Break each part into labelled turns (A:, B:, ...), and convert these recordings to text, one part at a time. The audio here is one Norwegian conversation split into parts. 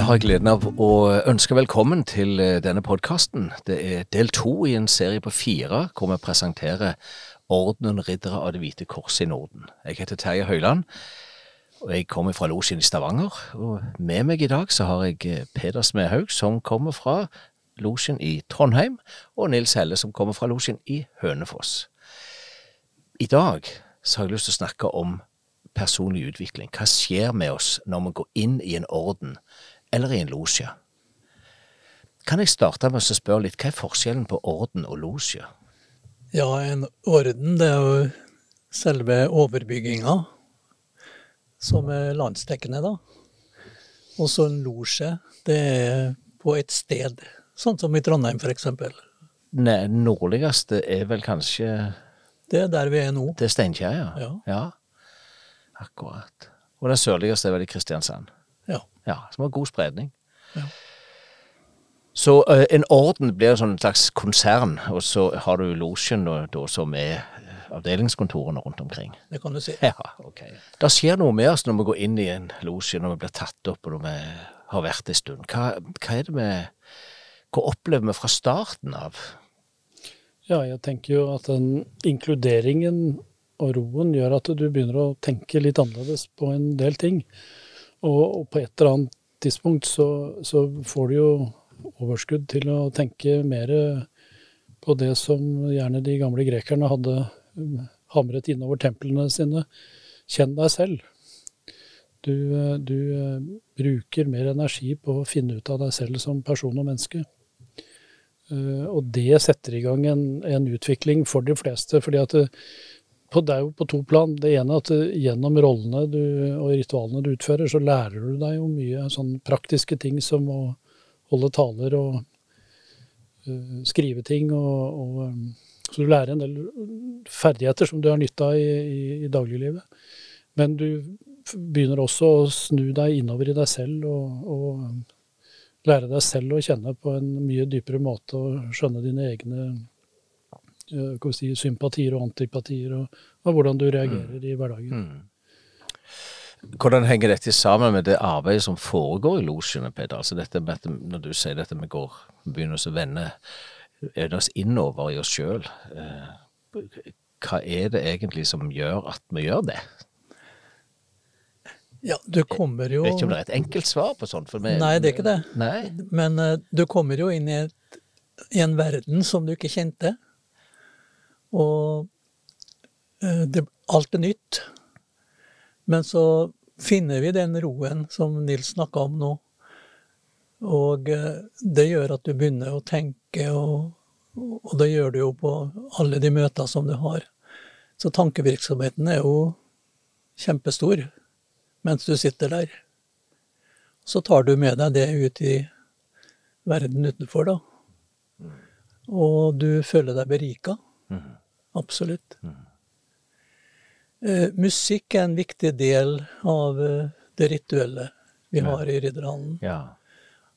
A: Da har jeg gleden av å ønske velkommen til eh, denne podkasten. Det er del to i en serie på fire hvor vi presenterer Ordenen Riddere av Det hvite kors i Norden. Jeg heter Terje Høiland, og jeg kommer fra Losjen i Stavanger. Og med meg i dag så har jeg eh, Peder Smedhaug, som kommer fra Losjen i Trondheim, og Nils Helle, som kommer fra Losjen i Hønefoss. I dag så har jeg lyst til å snakke om personlig utvikling. Hva skjer med oss når vi går inn i en orden eller i en losje. Kan jeg starte med å spørre litt, hva er forskjellen på orden og losje?
B: Ja, en orden det er jo selve overbygginga, som er landsdekkende, da. Og så en losje, det er på et sted, sånn som i Trondheim f.eks.
A: Det nordligste er vel kanskje
B: Det er der vi er nå.
A: Det er Steinkjer, ja.
B: Ja.
A: Akkurat. Og den sørligste er vel i Kristiansand.
B: Ja.
A: Som har god spredning.
B: Ja.
A: Så uh, en orden blir en sånn slags konsern, og så har du losjen som er avdelingskontorene rundt omkring.
B: Det kan du si.
A: Ja, ok. Det skjer noe med oss når vi går inn i en losje, når vi blir tatt opp, og når vi har vært en stund. Hva, hva er det vi Hva opplever vi fra starten av?
C: Ja, jeg tenker jo at den inkluderingen og roen gjør at du begynner å tenke litt annerledes på en del ting. Og, og på et eller annet tidspunkt så, så, får du jo overskudd til å tenke mer på det som gjerne de gamle grekerne hadde hamret innover templene sine. Kjenn deg selv. Du, du uh, bruker mer energi på å finne ut av deg selv som person og menneske. Uh, og det setter i gang en, en utvikling for de fleste. fordi at uh, på, det er jo på to plan. Det ene er at gjennom rollene du, og ritualene du utfører, så lærer du deg jo mye sånn praktiske ting som å holde taler og uh, skrive ting. Og, og, um, så du lærer en del ferdigheter som du har nytte av i, i, i, dagliglivet. Men du begynner også å snu deg innover i deg selv og, og um, lære deg selv å kjenne på en mye dypere måte og skjønne dine egne Eh, si, sympatier og antipatier, og, og hvordan du reagerer mm. i hverdagen. Mm.
A: Hvordan henger dette sammen med det arbeidet som foregår i losjene, Peder? Altså dette med når du sier dette vi går, begynner å vende oss innover i oss sjøl. Eh, hva er det egentlig som gjør at vi gjør det?
B: Ja, du kommer jo
A: Jeg vet ikke om det er et enkelt svar på sånt.
B: Meg... Nei, det er ikke det.
A: Nei.
B: Men uh, du kommer jo inn i, et, i en verden som du ikke kjente. Og det, alt er nytt. Men så finner vi den roen som Nils snakka om nå. Og eh, det gjør at du begynner å tenke, og, og det gjør du jo på alle de møter som du har. Så tankevirksomheten er jo kjempestor mens du sitter der. Så tar du med deg det ut i verden utenfor, da. Mm. Og du føler deg berika. Mm. Absolutt. Eh, musikk er en viktig del av eh, det rituelle vi har i Ridderhallen.
A: Ja.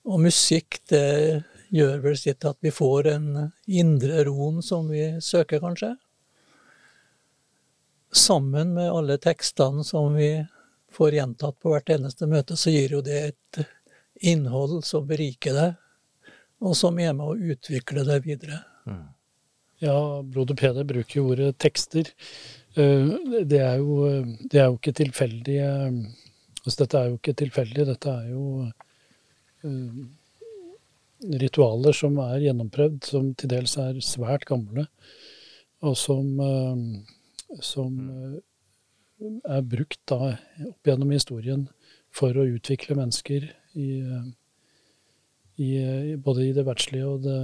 B: Og musikk, det gjør vel sitt at vi får en indre roen som vi søker, kanskje. Sammen med alle tekstene som vi får gjentatt på hvert eneste møte, så gir jo det et innhold som beriker deg, og som er med å utvikle deg videre. Mm.
C: Ja, broder Peder bruker jo ordet tekster. Eh, det er jo, det er jo ikke tilfeldig eh, altså Dette er jo ikke tilfeldig. Dette er jo eh, ritualer som er gjennomprøvd, som til dels er svært gamle, og som, som er brukt da opp gjennom historien for å utvikle mennesker i, i, både i det verdslige og det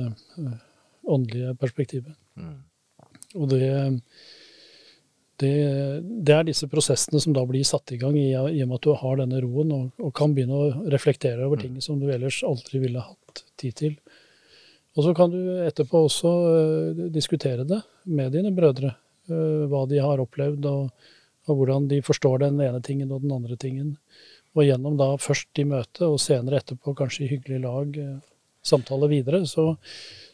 C: åndelige perspektivet. Mm. Og det, det, det, er disse prosessene som da blir satt i gang i, i og med at du har denne roen og, og kan begynne å reflektere over mm. ting som du ellers aldri ville hatt tid til. Og så kan du etterpå også uh, diskutere det med dine brødre. Uh, hva de har opplevd, og, og, hvordan de forstår den ene tingen og den andre tingen. Og gjennom da først i møte, og senere etterpå kanskje i hyggelig lag, uh, samtale videre, så,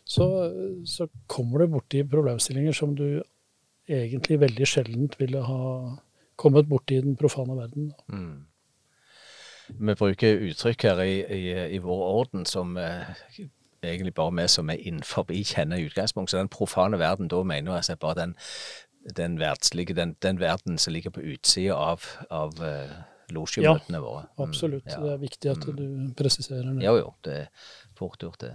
C: så, så kommer du borti problemstillinger som du egentlig veldig sjeldent ville ha kommet borti i den profane verden. Mm.
A: Vi bruker uttrykk her i, i, i vår orden som eh, egentlig bare vi som er innenfor kjenner i utgangspunktet. Så den profane verden, da mener jeg seg bare den, den verdslige, den, den verden som ligger på utsida av, av eh, losjemøtene våre.
C: Mm, absolutt. Ja. Det er viktig at du presiserer det.
A: Jo, jo. Det er fort gjort, det.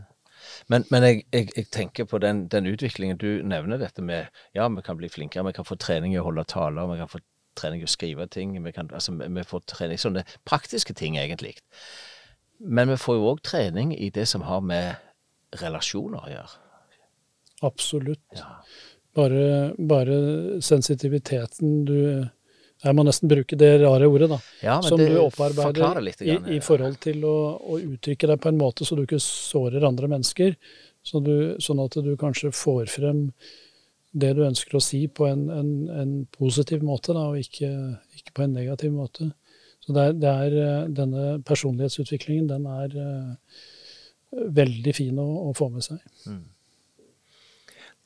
A: Men, men jeg, jeg, jeg, tenker på den, den, utviklingen du nevner, dette med ja, vi kan bli flinkere, vi kan få trening i å holde taler, vi kan få trening i å skrive ting, vi, kan, altså, vi får trening sånne praktiske ting, egentlig. Men vi får jo òg trening i det som har med relasjoner å gjøre.
C: Absolutt. Ja. Bare, bare, sensitiviteten du Jeg må nesten bruke det rare ordet, da.
A: Ja,
C: som
A: det,
C: du opparbeider
A: i,
C: i, forhold til å, å, uttrykke deg på en måte så du ikke sårer andre mennesker. Så du, sånn at du kanskje får frem det du ønsker å si på en, en, en positiv måte, da, og ikke, ikke, på en negativ måte. Så det er, det er, eh, denne personlighetsutviklingen, den er uh, veldig fin å, å få med seg. Mm.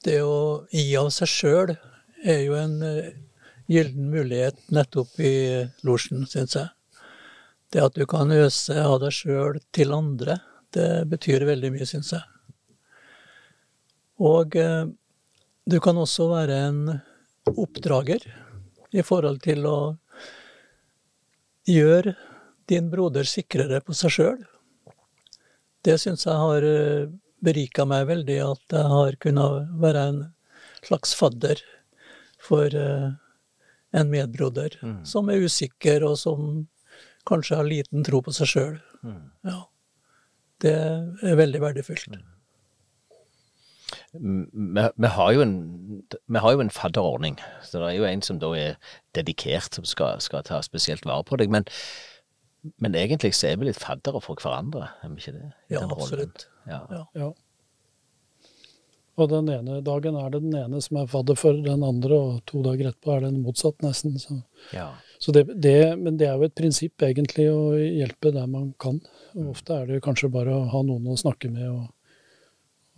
B: Det å gi av seg sjøl er jo en uh, gyllen mulighet nettopp i losjen, syns jeg. Det at du kan øse av deg sjøl til andre, det betyr veldig mye, syns jeg. Og uh, du kan også være en oppdrager i forhold til å gjøre din broder sikrere på seg sjøl det syns jeg har eh, berika meg veldig, at jeg har kunnet være en slags fadder for eh, en medbroder mm. som er usikker, og som kanskje har liten tro på seg sjøl. Mm. Ja. Det er veldig verdifullt. Mm.
A: Vi, vi, har jo en, vi har jo en fadderordning, så det er jo en som da er dedikert, som skal, skal ta spesielt vare på deg. Men men egentlig så er vi litt faddere for hverandre, er vi ikke det?
B: Ja, absolutt.
C: Ja. ja. Og den ene dagen er det den ene som er fadder for den andre, og to dager etterpå er det motsatt, nesten. Så,
A: ja.
C: så det, det, men det er jo et prinsipp, egentlig, å hjelpe der man kan. Og ofte er det kanskje bare å ha noen å snakke med og,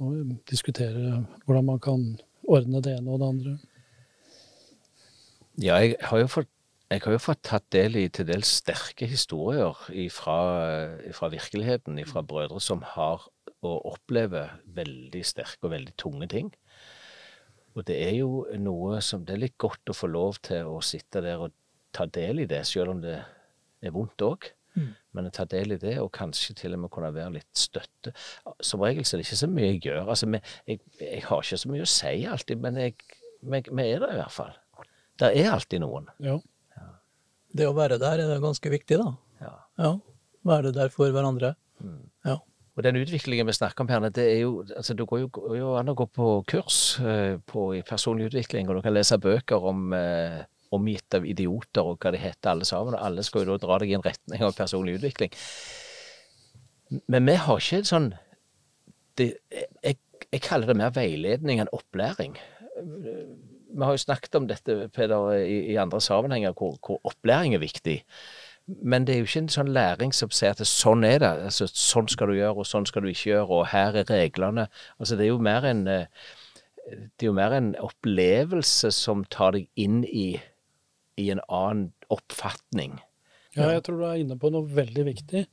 C: og diskutere hvordan man kan ordne det ene og det andre.
A: Ja, jeg har jo fått jeg har jo fått tatt del i til dels sterke historier fra virkeligheten, fra brødre som har og opplever veldig sterke og veldig tunge ting. Og det er jo noe som Det er litt godt å få lov til å sitte der og ta del i det, selv om det er vondt òg. Mm. Men å ta del i det, og kanskje til og med kunne være litt støtte. Som regel så er det ikke så mye jeg gjør. Altså, jeg, jeg har ikke så mye å si alltid, men vi er der i hvert fall. Det er alltid noen.
C: Ja
B: det å være der er ganske viktig, da.
A: Ja.
B: ja være der for hverandre. Mm.
A: Og den utviklingen vi snakker om her, det er jo altså Du går jo, jo an å gå på kurs eh, på, personlig utvikling, og du kan lese bøker om eh, omgitt av idioter og hva de heter alle sammen. Og alle skal jo da dra deg i en retning av personlig utvikling. Men vi har ikke sånn det, jeg, jeg, kaller det mer veiledning enn opplæring vi har jo snakket om dette, Peder, i, i andre sammenhenger, hvor, hvor, opplæring er viktig. Men det er jo ikke en sånn læring som sier at sånn er det, altså sånn skal du gjøre, og sånn skal du ikke gjøre, og her er reglene. Altså det er jo mer en eh, det er jo mer en opplevelse som tar deg inn i, i en annen oppfatning.
C: Ja, jeg tror du er inne på noe veldig viktig.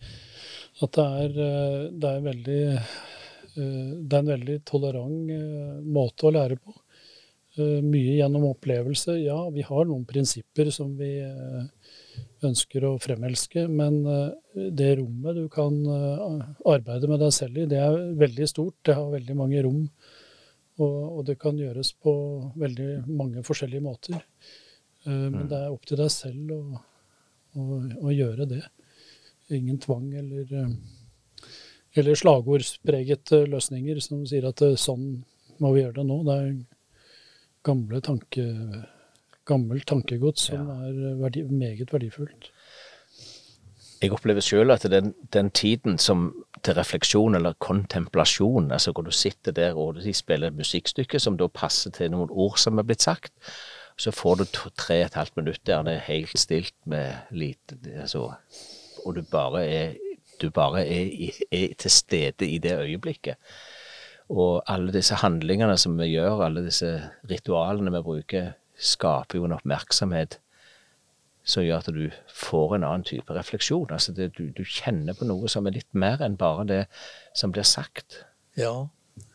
C: At det er, eh, det er, veldig, eh, det er en veldig tolerant måte å lære på. Mye gjennom opplevelse. Ja, vi har noen prinsipper som vi ønsker å fremelske, men eh, det rommet du kan arbeide med deg selv i, det er veldig stort. Det har veldig mange rom, og, det kan gjøres på veldig mange forskjellige måter. Men mm. det er opp til deg selv å, å, å gjøre det. Ingen tvang eller, eller slagordspreget løsninger som sier at sånn må vi gjøre det nå. Det er gamle tanke, gammelt tankegods som ja. er verdi, meget verdifullt.
A: Jeg opplever sjøl at den, den, tiden som til refleksjon eller kontemplasjon, altså hvor du sitter der og de spiller et musikkstykke som da passer til noen ord som er blitt sagt, så får du to, tre og et halvt minutt der det er helt stilt med lite altså, Og du bare er, du bare er, er til stede i det øyeblikket. Og alle disse handlingene som vi gjør, alle disse ritualene vi bruker, skaper jo en oppmerksomhet som gjør at du får en annen type refleksjon. Altså det, du, du, kjenner på noe som er litt mer enn bare det som blir sagt.
B: Ja,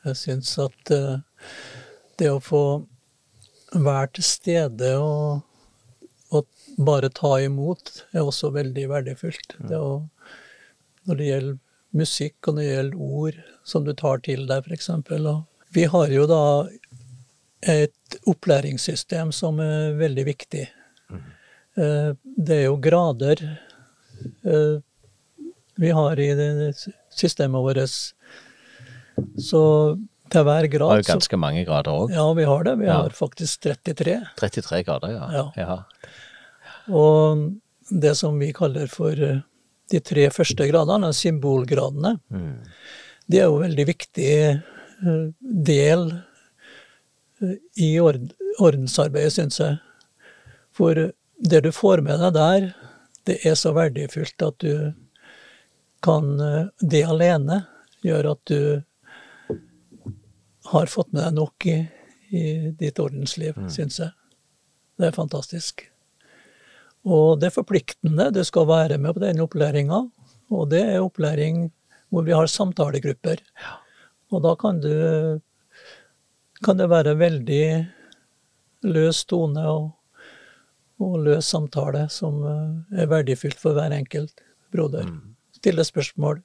B: jeg syns at uh, det å få være til stede og, og, bare ta imot er også veldig verdifullt. Mm. Det å, når det gjelder musikk, og når det gjelder ord som du tar til deg, f.eks. Vi har jo da et opplæringssystem som er veldig viktig. Mm. Eh, det er jo grader eh, vi har i systemet vårt. Så til hver grad
A: Det er jo ganske mange grader òg.
B: Ja, vi har det. Vi ja. har faktisk 33.
A: 33 grader, ja.
B: ja. ja. Og det som vi kaller for eh, de tre første gradene, symbolgradene, mm. det er jo veldig viktig del i ordensarbeidet, syns jeg. For det du får med deg der, det er så verdifullt at du kan Det alene gjør at du har fått med deg nok i, i ditt ordensliv, mm. syns jeg. Det er fantastisk. Og det er forpliktende. Du skal være med på den opplæringa. Og det er opplæring hvor vi har samtalegrupper. Og da kan du kan det være veldig løs tone og og løs samtale som eh, er verdifullt for hver enkelt broder. Mm. Stille spørsmål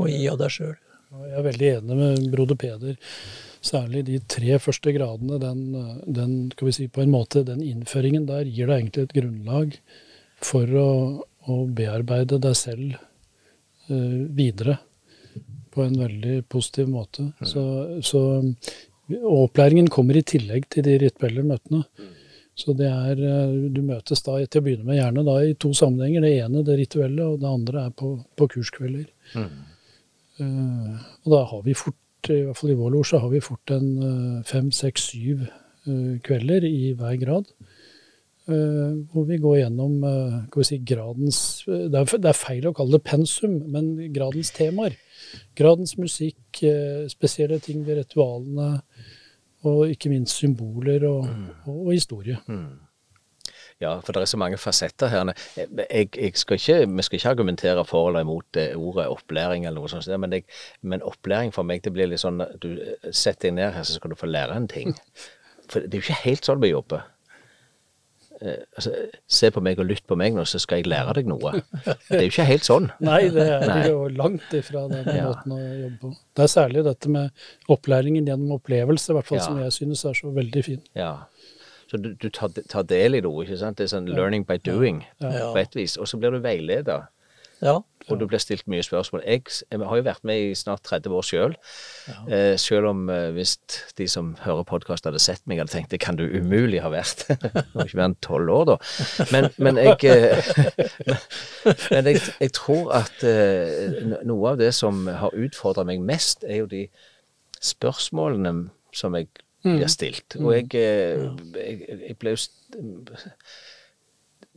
B: og gi av deg sjøl.
C: Jeg er veldig enig med broder Peder. Særlig de tre første gradene. Den, den, skal vi si, på en måte, den innføringen der gir deg egentlig et grunnlag for å, å bearbeide deg selv uh, videre på en veldig positiv måte. Mm. Så, så, opplæringen kommer i tillegg til de rituelle møtene. Mm. Så det er, eh, Du møtes da til å begynne med gjerne da i to sammenhenger. Det ene det rituelle, og det andre er på, på kurskvelder. Mm. Uh, og da har vi fort, i hvert fall i vår losj, har vi fort en uh, fem, seks, syv uh, kvelder i hver grad. Hvor vi går gjennom vi si, gradens det er, det er, feil å kalle det pensum, men gradens temaer. Gradens musikk, spesielle ting ved ritualene og ikke minst symboler og, mm. og, og historie. Mm.
A: Ja, for det er så mange fasetter her. Jeg, jeg skal ikke, vi skal ikke argumentere for eller imot ordet opplæring, eller noe sånt, men, jeg, men opplæring for meg det blir litt sånn du setter deg ned her, så skal du få lære en ting. For det er jo ikke helt sånn vi jobber. Eh, altså, se på meg og lytt på meg nå, så skal jeg lære deg noe. Det er jo ikke helt sånn.
C: Nei, det er Nei. jo langt ifra den ja. måten å jobbe på. Det er særlig dette med opplæringen gjennom opplevelse, i hvert fall ja. som jeg synes er så veldig fin.
A: Ja. Så du, du tar, tar, del i noe, ikke sant. Det er sånn learning by doing på et vis. Og så blir du veileder.
B: Ja.
A: Og det blir stilt mye spørsmål. Jeg, jeg, har jo vært med i snart 30 år sjøl. Ja. Eh, selv om eh, hvis de som hører podkast hadde sett meg, hadde tenkt det kan du umulig ha vært. du må ikke være en tolv år, da. Men, men, jeg, eh, men jeg, jeg, tror at eh, noe av det som har utfordra meg mest, er jo de spørsmålene som jeg blir mm. stilt. Og jeg, eh, jeg, jeg ble jo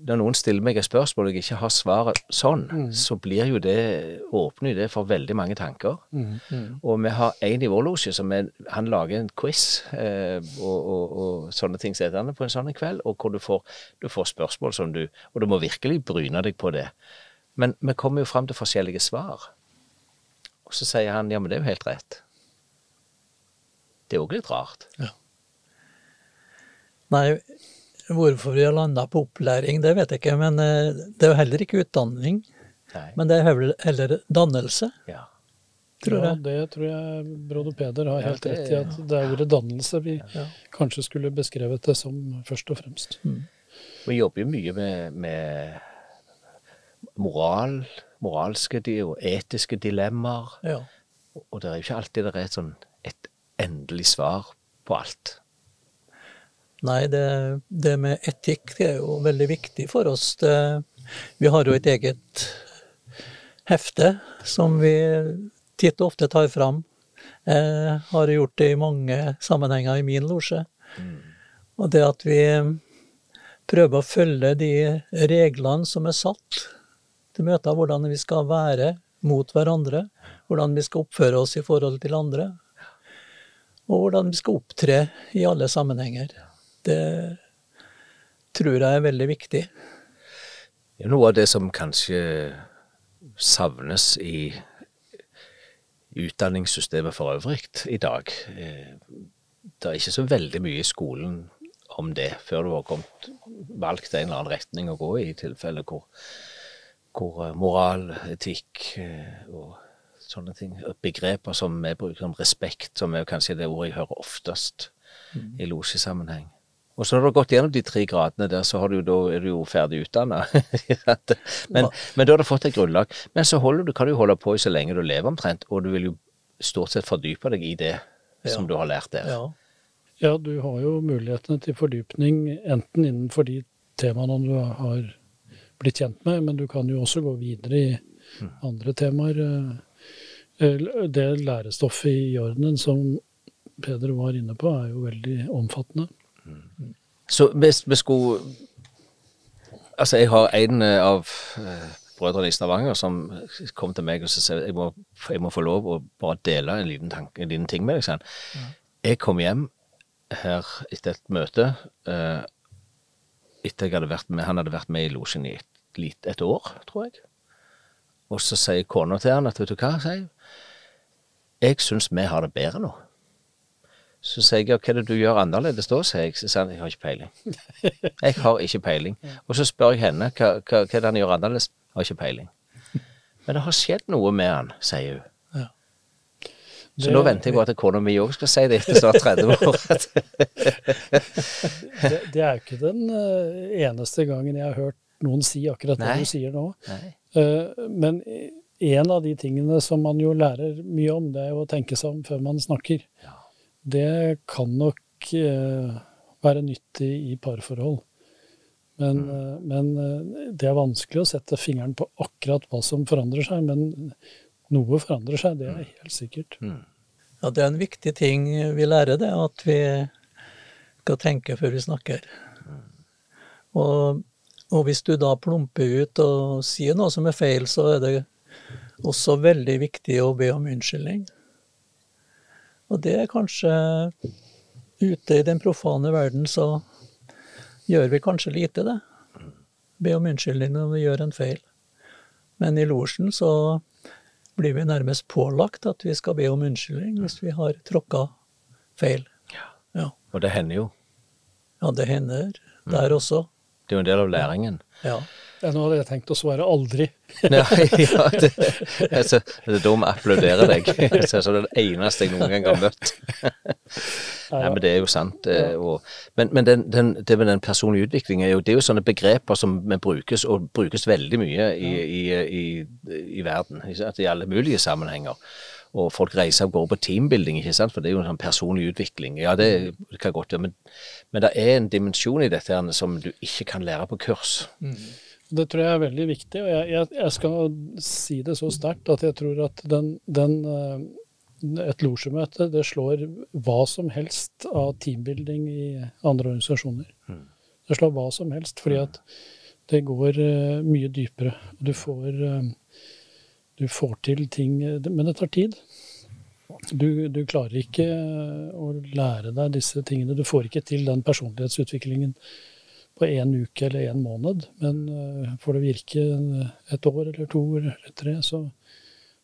A: når noen stiller meg et spørsmål og jeg ikke har svaret sånn, mm. så blir jo det, åpner jo det for veldig mange tanker. Mm. Mm. Og vi har en i vår losje som er, han lager en quiz eh, og, og, og, sånne ting setter på en sånn kveld, og hvor du får, du får, spørsmål som du Og du må virkelig bryne deg på det. Men vi kommer jo fram til forskjellige svar. Og så sier han ja, men det er jo helt rett. Det er òg litt rart. Ja.
B: Nei, Hvorfor vi har landa på opplæring, det vet jeg ikke. Men eh, det er jo heller ikke utdanning. Nei. Men det er heller dannelse.
C: Ja. Tror ja, det tror jeg broder Peder har helt rett i. At det er ordet dannelse vi ja. kanskje skulle beskrevet det som først og fremst. Mm.
A: Vi jobber jo mye med, med moral, moralske og etiske dilemmaer. Ja. Og det er jo ikke alltid det er et, sånn, et endelig svar på alt.
B: Nei, det, det, med etikk det er jo veldig viktig for oss. Det, vi har jo et eget hefte som vi titt og ofte tar fram. Jeg har gjort det i mange sammenhenger i min losje. Mm. Og det at vi prøver å følge de reglene som er satt til møter, hvordan vi skal være mot hverandre, hvordan vi skal oppføre oss i forhold til andre, og hvordan vi skal opptre i alle sammenhenger. Det tror jeg er veldig viktig.
A: Det er noe av det som kanskje savnes i utdanningssystemet for øvrig i dag. Eh, Det er ikke så veldig mye i skolen om det, før du har kommet, valgt en eller annen retning å gå i, i tilfelle hvor, hvor eh, moral, etikk eh, og sånne ting, begreper som vi bruker som respekt, som er kanskje det ordet jeg hører oftest i losjesammenheng. Og så når du har gått gjennom de tre gradene der, så har du, er du jo ferdig utdanna. men, men da har du fått et grunnlag. Men så du, kan du holde på i så lenge du lever omtrent, og du vil jo stort sett fordype deg i det som du har lært der.
B: Ja.
C: Ja, du har jo mulighetene til fordypning enten innenfor de temaene du har blitt kjent med, men du kan jo også gå videre i andre temaer. Eh, Det lærestoffet i ordenen som Peder var inne på, er jo veldig omfattende.
A: Så hvis vi skulle Altså, jeg har en eh, av eh, brødrene i Stavanger som kom til meg og sa jeg må, jeg må få lov å bare dele en liten, tanke, en liten ting med deg. Sånn. han. Jeg kom hjem her etter et møte eh, etter jeg hadde vært med, Han hadde vært med i losjen i et, et år, tror jeg. Og så sier kona til han at vet du hva, sier jeg, jeg syns vi har det bedre nå. Så sier jeg ja, hva er det du gjør annerledes da, sier jeg. Så sier han jeg har ikke peiling. Jeg har ikke peiling. Og så spør jeg henne hva, hva, hva er det han gjør annerledes. Jeg har ikke peiling. Men det har skjedd noe med han, sier hun.
B: Ja.
A: Så
C: Det-
A: nå venter jeg på at kona mi òg skal si det etter snart 30 år.
C: Det, det er jo ikke den eh, eneste gangen jeg har hørt noen si akkurat det du sier nå.
A: Nei.
C: Eh, Men en av de tingene som man jo lærer mye om, det er jo å tenke seg om før man snakker.
A: Ja.
C: Det kan nok eh, være nyttig i parforhold. Men,
A: Mm.
C: eh, men eh, det er vanskelig å sette fingeren på akkurat hva som forandrer seg. Men noe forandrer seg, det er helt sikkert.
A: Mm.
B: ja, det er en viktig ting vi lærer, det, at vi skal tenke før vi snakker. Og, og hvis du da plumper ut og sier noe som er feil, så er det også veldig viktig å be om unnskyldning. Og det er kanskje Ute i den profane verden så gjør vi kanskje lite, det. Be om unnskyldning når vi gjør en feil. Men i losjen så blir vi nærmest pålagt at vi skal be om unnskyldning hvis vi har tråkka feil. Ja.
A: Og det hender jo.
B: ja, det hender der også.
A: Det er jo en del av læringen.
B: Ja.
C: Nå hadde jeg tenkt å svare aldri.
A: Nei, ja, det, altså, det er da vi applauderer deg. Så det er det eneste jeg noen gang har møtt. Nei, men det er jo sant. eh, Og, men men den, den, det med den personlige utviklingen er jo, det er jo sånne begreper som brukes, og brukes veldig mye i, i, i, i verden. I alle mulige sammenhenger. Og folk reiser av gårde på teambuilding, ikke sant? for det er jo en sånn personlig utvikling. Ja, det kan godt være, men, men det er en dimensjon i dette her som du ikke kan lære på kurs.
C: Det tror jeg er veldig viktig, og jeg, jeg, jeg skal si det så sterkt at jeg tror at den, den eh, et losjemøte det slår hva som helst av teambuilding i andre organisasjoner. Det slår hva som helst, fordi at det går eh, mye dypere. og Du får, eh, du får til ting Men det tar tid. Du, du klarer ikke eh, å lære deg disse tingene. Du får ikke til den personlighetsutviklingen på én uke eller én måned. Men eh, får det virke et år eller to eller tre, så,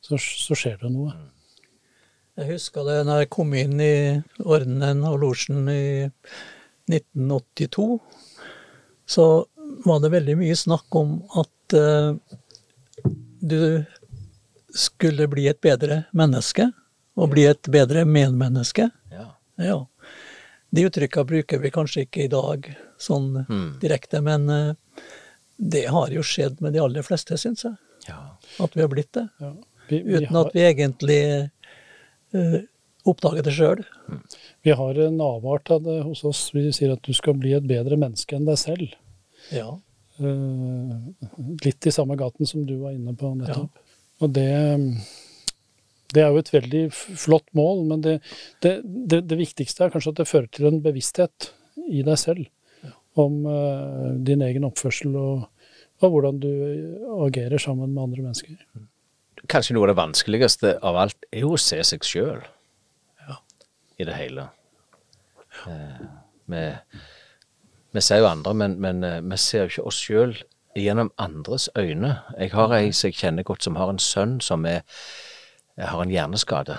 C: så, så skjer det noe.
B: Jeg husker det når jeg kom inn i ordenen og losjen i 1982, så var det veldig mye snakk om at uh, du skulle bli et bedre menneske, og bli et bedre medmenneske.
A: Ja.
B: Ja. De uttrykka bruker vi kanskje ikke i dag sånn
A: Mm.
B: direkte, men eh, det har jo skjedd med de aller fleste, syns jeg.
A: ja.
B: At vi har blitt det.
C: Ja. Vi, vi,
B: Uten
C: har,
B: at vi egentlig uh, oppdager det sjøl.
C: vi har en avart av det hos oss. Vi sier at du skal bli et bedre menneske enn deg selv.
B: Ja.
C: Uh, litt i samme gaten som du var inne på nettopp. Og det, det er jo et veldig flott mål, men det, det, det, det viktigste er kanskje at det fører til en bevissthet i deg selv om uh, din egen oppførsel og, og hvordan du agerer sammen med andre mennesker.
A: Kanskje noe av det vanskeligste av alt er jo å se seg sjøl i det hele. Eh, vi, vi ser jo andre, men, men eh, vi ser jo ikke oss sjøl gjennom andres øyne. Jeg har ei som jeg kjenner godt, som har en sønn som er, har en hjerneskade.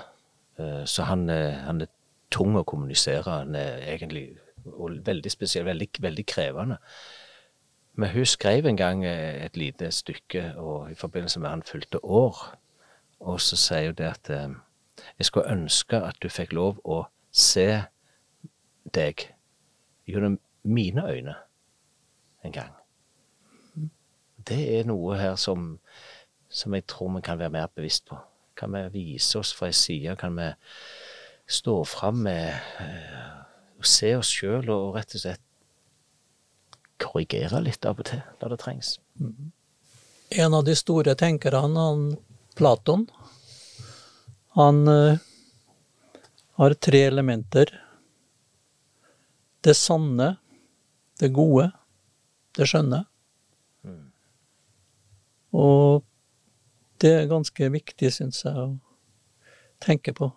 A: Eh, så han, han, er tung å kommunisere. Han er egentlig veldig spesiell, veldig, veldig krevende. Men hun skrev en gang et lite stykke og i forbindelse med han fylte år. Og så sier hun det at jeg skulle ønske at du fikk lov å se deg gjennom mine øyne en gang. Det er noe her som, som jeg tror vi kan være mer bevisst på. Kan vi vise oss fra ei side? Kan vi stå fram med å se oss sjøl og rett og slett korrigere litt av og til da det trengs? Mm.
B: En av de store tenkerne, han Platon, han uh, har tre elementer. Det sanne, det gode, det skjønne. Og det er ganske viktig, syns jeg, å tenke på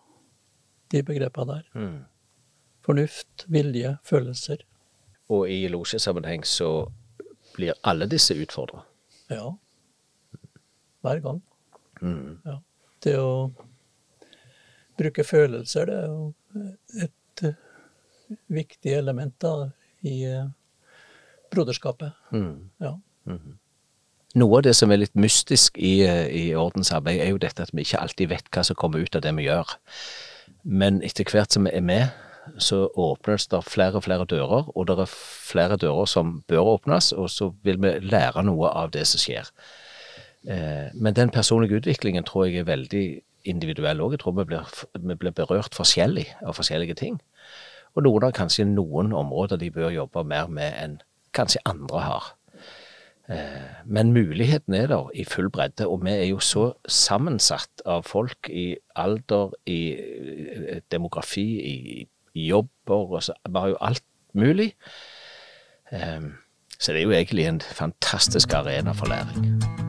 B: de begrepene der. Mm. Fornuft, vilje, følelser.
A: Og i losjesammenheng så blir alle disse utfordra?
B: Ja. Hver gang. Mm. Ja. Det å bruke følelser, det er jo et uh, viktig element da, i uh, broderskapet. Mm. Ja. Mm.
A: Noe av det som er litt mystisk i, eh, i ordensarbeid, er jo dette at vi ikke alltid vet hva som kommer ut av det vi gjør. Men etter hvert som vi er med, så åpnes det flere og flere dører, og det er flere dører som bør åpnes, og så vil vi lære noe av det som skjer. Men den personlige utviklingen tror jeg er veldig individuell òg. Jeg tror vi blir, vi blir, berørt forskjellig av forskjellige ting. Og noen har kanskje noen områder de bør jobbe mer med enn kanskje andre har. Eh, men muligheten er der i full bredde, og vi er jo så sammensatt av folk i alder, i eh, demografi, i, jobber og så, Vi har jo alt mulig. Eh, så det er jo egentlig en fantastisk arena for læring.